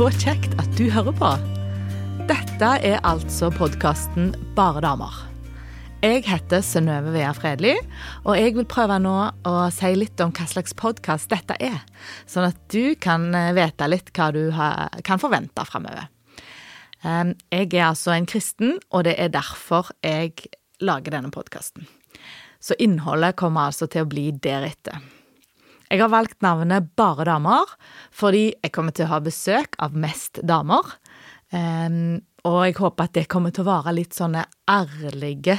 Så kjekt at du hører på. Dette er altså podkasten Bare damer. Jeg heter Synnøve Vea Fredli, og jeg vil prøve nå å si litt om hva slags podkast dette er, sånn at du kan eh, vite litt hva du kan forvente framover. Jeg er altså en kristen, og det er derfor jeg lager denne podkasten. Så innholdet kommer altså til å bli deretter. Jeg har valgt navnet Bare damer fordi jeg kommer til å ha besøk av mest damer. Um, og jeg håper at det kommer til å være litt sånne ærlige,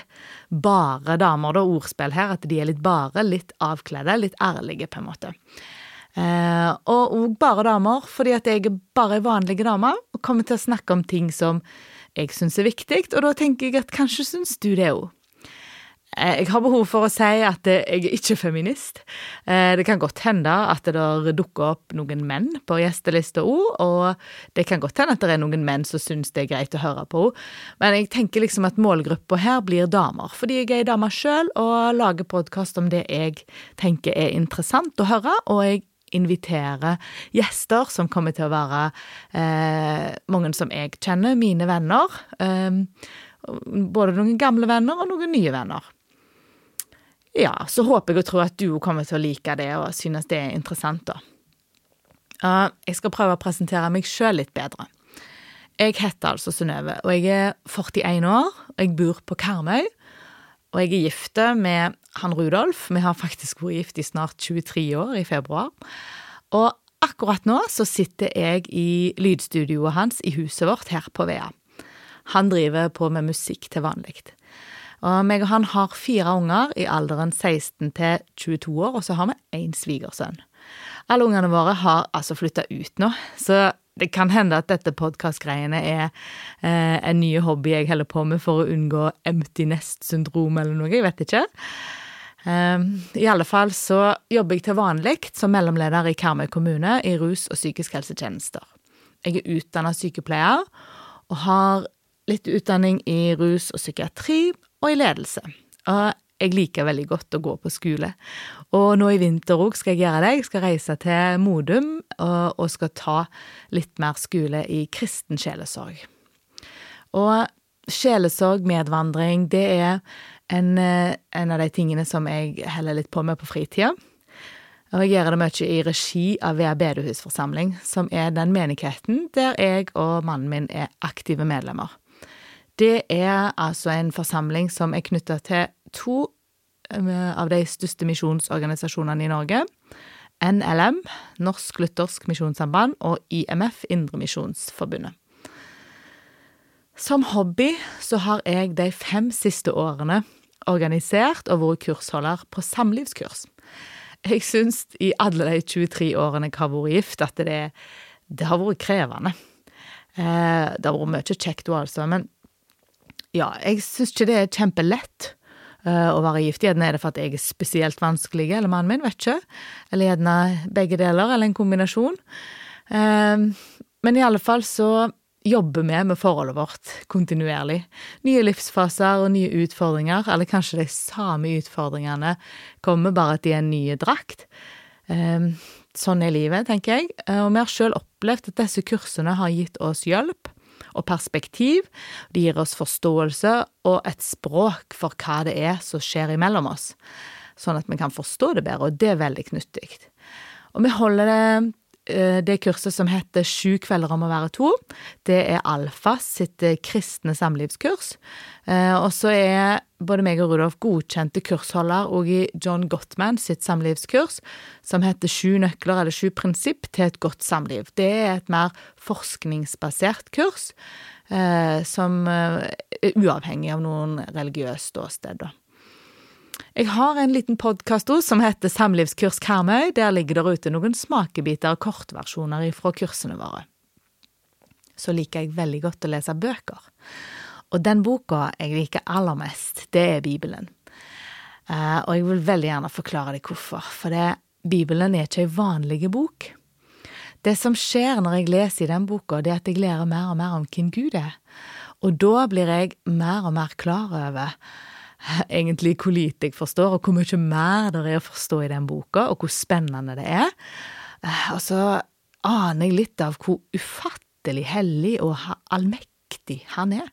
bare damer, Det er ordspill her. At de er litt bare, litt avkledde, litt ærlige, på en måte. Uh, og òg bare damer, fordi at jeg er bare ei vanlig dame og kommer til å snakke om ting som jeg syns er viktig, og da tenker jeg at kanskje syns du det òg. Eh, jeg har behov for å si at jeg er ikke feminist. Eh, det kan godt hende at det dukker opp noen menn på gjestelista òg, og det kan godt hende at det er noen menn som syns det er greit å høre på henne. Men jeg tenker liksom at målgruppa her blir damer, fordi jeg er ei dame sjøl og lager podkast om det jeg tenker er interessant å høre, og jeg inviterer gjester som kommer til å være eh, mange som jeg kjenner, mine venner. Eh, både noen gamle venner og noen nye venner. Ja, så håper jeg og tror at du kommer til å like det og synes det er interessant, da. Jeg skal prøve å presentere meg sjøl litt bedre. Jeg heter altså Synnøve, og jeg er 41 år, og jeg bor på Karmøy. Og jeg er gift med han Rudolf. Vi har faktisk vært gift i snart 23 år, i februar. Og akkurat nå så sitter jeg i lydstudioet hans i huset vårt her på Vea. Han driver på med musikk til vanlig. Og meg og han har fire unger i alderen 16 til 22 år, og så har vi én svigersønn. Alle ungene våre har altså flytta ut nå, så det kan hende at dette podkastgreiene er eh, en ny hobby jeg holder på med for å unngå empty nest-syndrom eller noe, jeg vet ikke. Um, I alle fall så jobber jeg til vanlig som mellomleder i Karmøy kommune i rus- og psykisk helsetjenester. Jeg er utdanna sykepleier og har litt utdanning i rus og psykiatri og i ledelse. Og jeg liker veldig godt å gå på skole. Og nå i vinter òg skal jeg gjøre det. Jeg skal reise til Modum og, og skal ta litt mer skole i kristen sjelesorg. Og sjelesorg, medvandring, det er en, en, av de tingene som jeg heller litt på med på fritida. Og jeg gjør det mye i regi av Vea bedehusforsamling, som er den menigheten der jeg og mannen min er aktive medlemmer. Det er altså en forsamling som er knytta til to eh, av de største misjonsorganisasjonene i Norge. NLM, Norsk Luthersk Misjonssamband, og IMF, Indremisjonsforbundet. Som hobby så har jeg de fem siste årene organisert og vært kursholder på samlivskurs. Jeg syns i alle de 23 årene jeg har vært gift, at det, det har vært krevende. Eh, det har vært mye kjekt altså, men ja, jeg syns ikke det er kjempelett uh, å være gift. Gjerne er det for at jeg er spesielt vanskelig, eller mannen min, vet ikke. Eller gjerne begge deler, eller en kombinasjon. Uh, men i alle fall så jobber vi med forholdet vårt kontinuerlig. Nye livsfaser og nye utfordringer, eller kanskje de samme utfordringene kommer, bare at de er en ny drakt. Uh, sånn er livet, tenker jeg. Og vi har sjøl opplevd at disse kursene har gitt oss hjelp og perspektiv. Det gir oss forståelse og et språk for hva det er som skjer imellom oss, sånn at vi kan forstå det bedre, og det er veldig knyttig. Og vi holder det det kurset som heter Sju kvelder om å være to. Det er Alfas sitt eh, kristne samlivskurs. Eh, og så er både meg og Rudolf godkjente kursholder og i John Gottman sitt samlivskurs, som heter Sju nøkler eller Sju prinsipp til et godt samliv. Det er et mer forskningsbasert kurs, som er uavhengig av noen religiøst ståsted, da. Jeg har en liten podkast som heter Samlivskurs Karmøy. Der ligger der ute noen smakebiter og kortversjoner fra kursene våre. Så liker jeg veldig godt å lese bøker. Og den boka jeg liker aller mest, det er Bibelen. Uh, og jeg vil veldig gjerne forklare deg hvorfor. For det, Bibelen er ikke ei vanlig bok. Det som skjer når jeg leser i den boka, det er at jeg lærer mer og mer om hvem Gud er. Og da blir jeg mer og mer klar over egentlig hvor lite jeg forstår, og hvor mye mer det er å forstå i den boka, og hvor spennende det er. Eh, og så aner jeg litt av hvor ufattelig hellig og allmektig han er.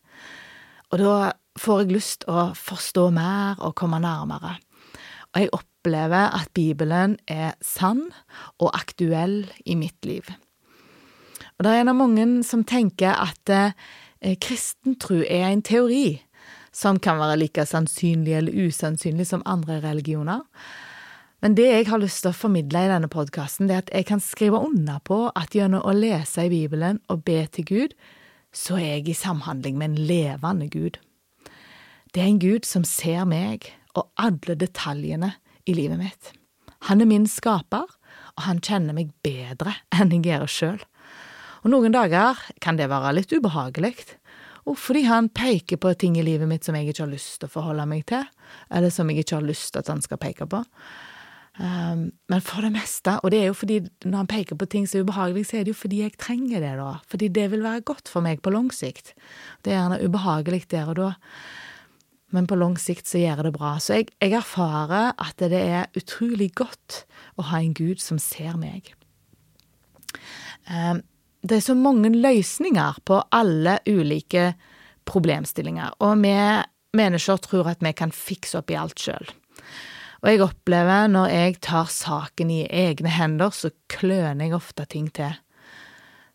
Og da får jeg lyst til å forstå mer og komme nærmere. Og jeg opplever at Bibelen er sann og aktuell i mitt liv. Og det er en av mange som tenker at eh, kristentro er en teori som kan være like sannsynlig eller usannsynlig som andre religioner. Men det jeg har lyst til å formidle i denne podkasten, er at jeg kan skrive under på at gjennom å lese i Bibelen og be til Gud, så er jeg i samhandling med en levende Gud. Det er en Gud som ser meg og alle detaljene i livet mitt. Han er min skaper, og han kjenner meg bedre enn jeg gjør sjøl. Og noen dager kan det være litt ubehagelig, og fordi han peker på ting i livet mitt som jeg ikke har lyst til å forholde meg til, eller som jeg ikke har lyst til at han skal peke på. Um, men for det meste, og det er jo fordi når han peker på ting som er ubehagelig, så er det jo fordi jeg trenger det, da. Fordi det vil være godt for meg på lang sikt. Det er gjerne ubehagelig der og da men på lang sikt så gjør det bra. Så jeg, jeg, erfarer at det er utrolig godt å ha en Gud som ser meg. Ehm, det er så mange løsninger på alle ulike problemstillinger, og vi mennesker tror at vi kan fikse opp i alt sjøl. Og jeg opplever når jeg tar saken i egne hender, så kløner jeg ofte ting til.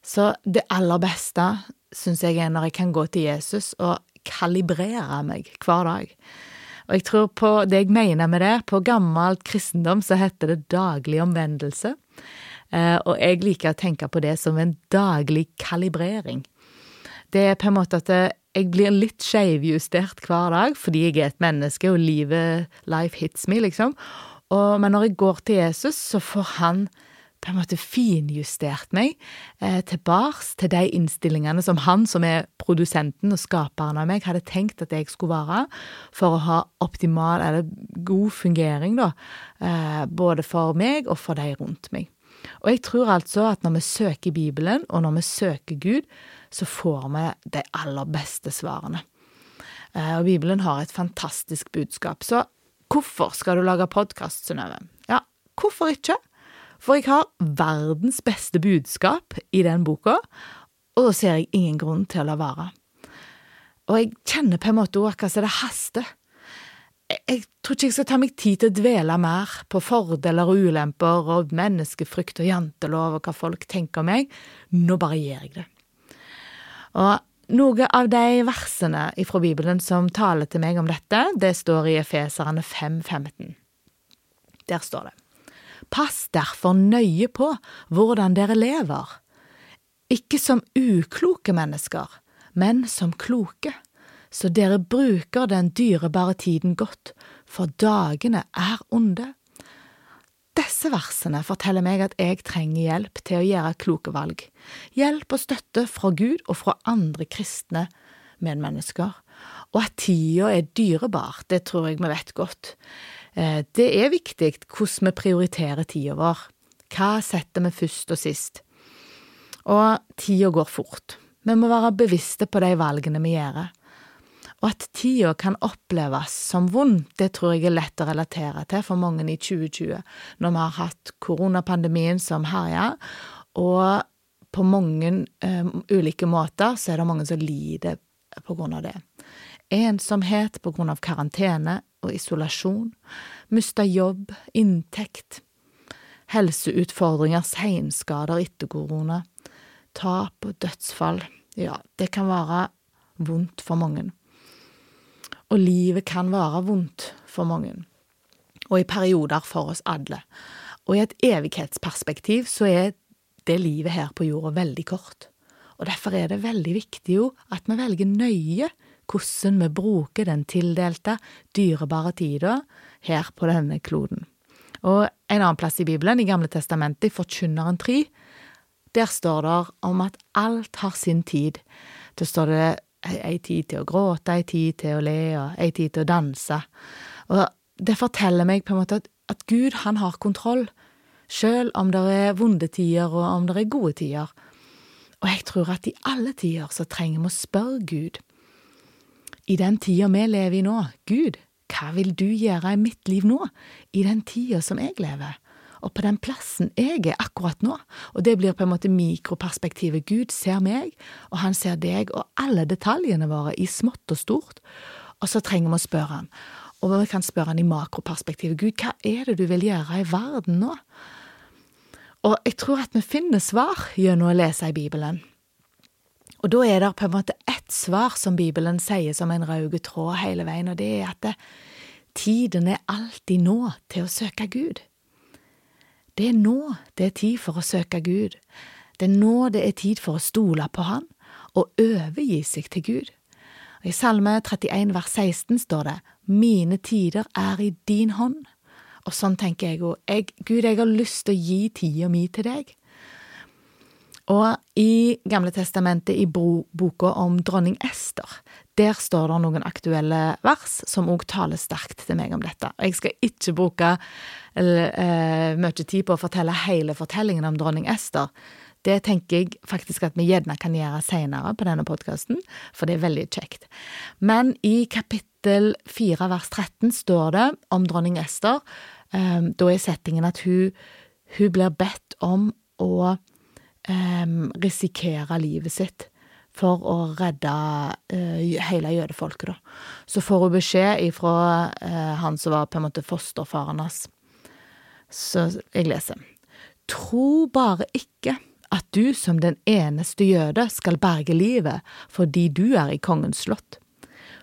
Så det aller beste syns jeg er når jeg kan gå til Jesus og kalibrere meg hver dag. Og jeg tror på det jeg mener med det. På gammel kristendom så heter det daglig omvendelse. Eh, og jeg liker å tenke på det som en daglig kalibrering. Det er på en måte at jeg blir litt skeivjustert hver dag fordi jeg er et menneske, og livet, life hits me, liksom. Og, men når jeg går til Jesus, så får han på en måte finjustert meg eh, tilbake til de innstillingene som han, som er produsenten og skaperen av meg, hadde tenkt at jeg skulle være, for å ha optimal eller god fungering, da, eh, både for meg og for de rundt meg. Og jeg tror altså at når vi søker Bibelen, og når vi søker Gud, så får vi de aller beste svarene. Eh, og Bibelen har et fantastisk budskap. Så hvorfor skal du lage podkast, Synnøve? Ja, hvorfor ikke? For jeg har verdens beste budskap i den boka, og da ser jeg ingen grunn til å la være. Og jeg kjenner på en måte òg akkurat som det haster. Jeg, tror ikke jeg skal ta meg tid til å dvele mer på fordeler og ulemper og menneskefrykt og jantelov og hva folk tenker om meg. Nå bare gjør jeg det. Og noe av de versene fra Bibelen som taler til meg om dette, det står i Efeserne 5.15. Der står det. Pass derfor nøye på hvordan dere lever, ikke som ukloke mennesker, men som kloke, så dere bruker den dyrebare tiden godt, for dagene er onde. Disse versene forteller meg at jeg trenger hjelp til å gjøre kloke valg, hjelp og støtte fra Gud og fra andre kristne medmennesker, og at tida er dyrebar, det tror jeg vi vet godt. Eh, det er viktig hvordan vi prioriterer tida vår. Hva setter vi først og sist? Og tida går fort. Vi må være bevisste på de valgene vi gjør. Og at tida kan oppleves som vond, det tror jeg er lett å relatere til for mange i 2020, når vi har hatt koronapandemien som herjer, og på mange um, ulike måter så er det mange som lider på grunn av det. Ensomhet på grunn av karantene og isolasjon, mista jobb, inntekt, helseutfordringer, seinskader etter korona, tap og dødsfall, ja, det kan være vondt for mange. Og livet kan være vondt for mange, og i perioder for oss alle. Og i et evighetsperspektiv så er det livet her på jorda veldig kort. Og derfor er det veldig viktig jo at vi velger nøye hvordan vi bruker den tildelte, dyrebare tida her på denne kloden. Og en annen plass i Bibelen, i Gamle testamentet, i Forkynneren 3, der står det om at alt har sin tid. Det står det ei tid til å gråte, ei tid til å le, og ei tid til å danse. Og det forteller meg på en måte at, at Gud, han har kontroll, sjøl om det er vonde tider, og om det er gode tider. Og jeg tror at i alle tider så trenger vi å spørre Gud i den tida vi lever i nå, Gud, hva vil du gjøre i mitt liv nå, i den tida som jeg lever? Og på den plassen jeg er akkurat nå. Og det blir på en måte mikroperspektivet. Gud ser meg, og han ser deg og alle detaljene våre i smått og stort. Og så trenger vi å spørre han. Og vi kan spørre han i makroperspektivet. Gud, hva er det du vil gjøre i verden nå? Og jeg tror at vi finner svar gjennom å lese i Bibelen. Og da er det på en måte ett svar som Bibelen sier som en rød tråd hele veien, og det er at det, tiden er alltid nå til å søke Gud. Det er nå det er tid for å søke Gud. Det er nå det er tid for å stole på Han og overgi seg til Gud. I Salme 31 vers 16 står det Mine tider er i din hånd. Og sånn tenker jeg òg. Gud, jeg har lyst til å gi tida mi til deg. Og i Gamle testamentet, i boka om dronning Ester, der står det noen aktuelle vers som òg taler sterkt til meg om dette. Jeg skal ikke bruke uh, mye tid på å fortelle hele fortellingen om dronning Ester. Det tenker jeg faktisk at vi gjerne kan gjøre seinere på denne podkasten, for det er veldig kjekt. Men i kapittel 4 vers 13 står det om dronning Ester. Um, da er settingen at hun, hun blir bedt om å um, risikere livet sitt for å redde uh, hele jødefolket, da. Så får hun beskjed ifra uh, han som var på en måte fosterfaren hans. Så jeg leser. Tro bare ikke at du som den eneste jøde skal berge livet fordi du er i kongens slott.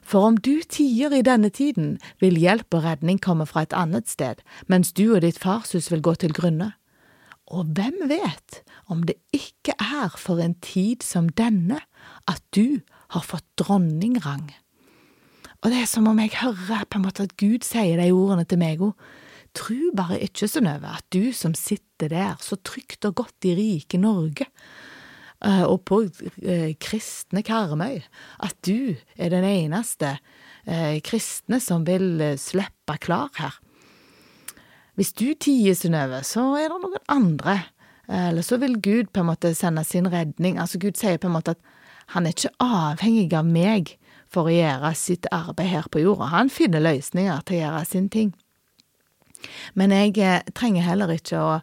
For om du tier i denne tiden, vil hjelp og redning komme fra et annet sted, mens du og ditt farshus vil gå til grunne. Og hvem vet om det ikke er for en tid som denne at du har fått dronningrang? Og det er som om jeg hører på en måte at Gud sier de ordene til meg òg. Tru bare ikke, Synnøve, at du som sitter der så trygt og godt i rike Norge, eh, og på eh, kristne Karmøy, at du er den eneste eh, kristne som vil slippe klar her. Hvis du tier, Synnøve, så er det noen andre. Eller så vil Gud på en måte sende sin redning. Altså Gud sier på en måte at han er ikke avhengig av meg for å gjøre sitt arbeid her på jorda. Han finner løsninger til å gjøre sin ting. Men jeg eh, trenger heller ikke å,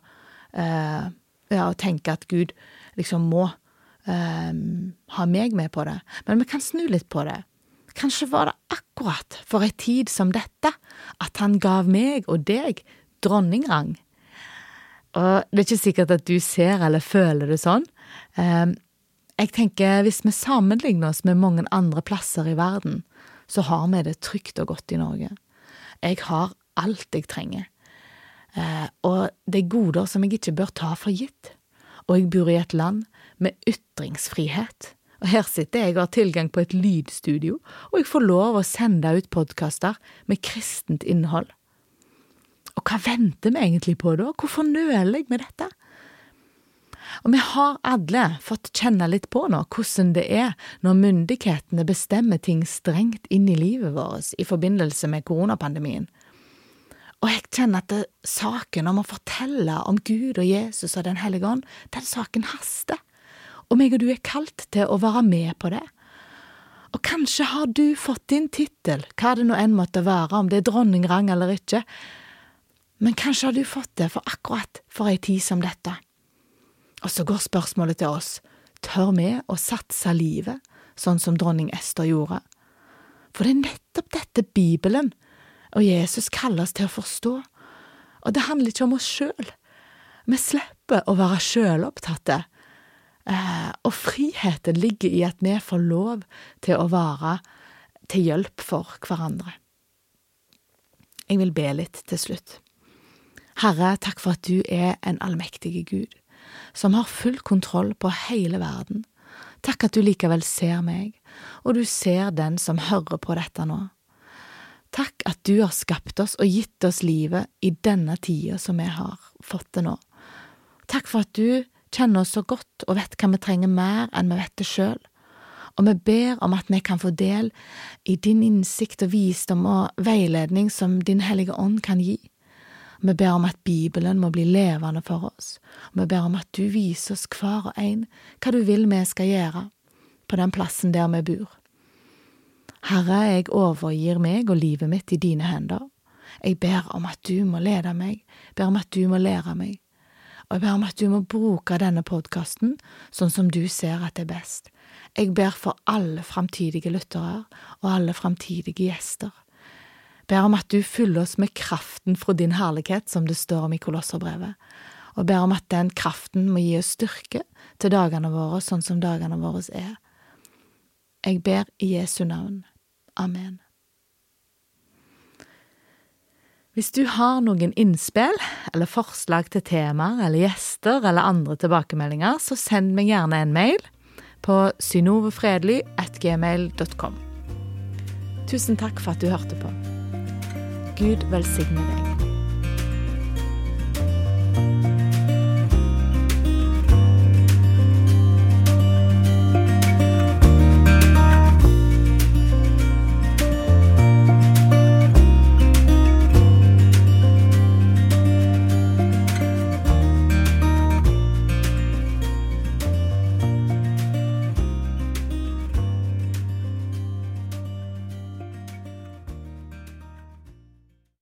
uh, ja, å tenke at Gud liksom må uh, ha meg med på det. Men vi kan snu litt på det. Kanskje var det akkurat for ei tid som dette at han gav meg og deg dronningrang. Og det er ikke sikkert at du ser eller føler det sånn. Ehm, jeg tenker hvis vi sammenligner oss med mange andre plasser i verden, så har vi det trygt og godt i Norge. Jeg har alt jeg trenger. Ehm, og det er goder som jeg ikke bør ta for gitt. Og jeg bor i et land med ytringsfrihet. Og her sitter jeg og har tilgang på et lydstudio, og jeg får lov å sende ut podkaster med kristent innhold. Hva venter vi egentlig på da? Hvorfor nøler jeg med dette? Og vi har alle fått kjenne litt på nå hvordan det er når myndighetene bestemmer ting strengt inn i livet vårt i forbindelse med koronapandemien. Og jeg kjenner at saken om å fortelle om Gud og Jesus og Den hellige ånd, den saken haster. Og meg og du er kalt til å være med på det. Og kanskje har du fått din tittel, hva det nå enn måtte være, om det er dronningrang eller ikke, men kanskje har du fått det for akkurat for ei tid som dette. Og så går spørsmålet til oss, tør vi å satse livet sånn som dronning Ester gjorde? For det er nettopp dette Bibelen og Jesus kaller oss til å forstå, og det handler ikke om oss sjøl. Vi slipper å være sjølopptatte, eh, og friheten ligger i at vi får lov til å være til hjelp for hverandre. Jeg vil be litt til slutt. Herre, takk for at du er en allmektig Gud, som har full kontroll på hele verden. Takk at du likevel ser meg, og du ser den som hører på dette nå. Takk at du har skapt oss og gitt oss livet i denne tida som vi har fått det nå. Takk for at du kjenner oss så godt og vet hva vi trenger mer enn vi vet det sjøl. Og vi ber om at vi kan få del i din innsikt og visdom og veiledning som Din Hellige Ånd kan gi. Vi ber om at Bibelen må bli levende for oss, vi ber om at du viser oss hver og en hva du vil vi skal gjøre på den plassen der vi bor. Herre, jeg overgir meg og livet mitt i dine hender. Jeg ber om at du må lede meg, ber om at du må lære meg. Og jeg ber om at du må bruke denne podkasten sånn som du ser at det er best. Jeg ber for alle framtidige lyttere og alle framtidige gjester. Ber om at du fyller oss med kraften fra din herlighet, som det står om i Kolosserbrevet, og ber om at den kraften må gi oss styrke til dagene våre sånn som dagene våre er. Jeg ber i Jesu navn. Amen. Hvis du har noen innspill eller forslag til temaer eller gjester eller andre tilbakemeldinger, så send meg gjerne en mail på synovefredly.gmail.com. Tusen takk for at du hørte på. Gud velsigne deg.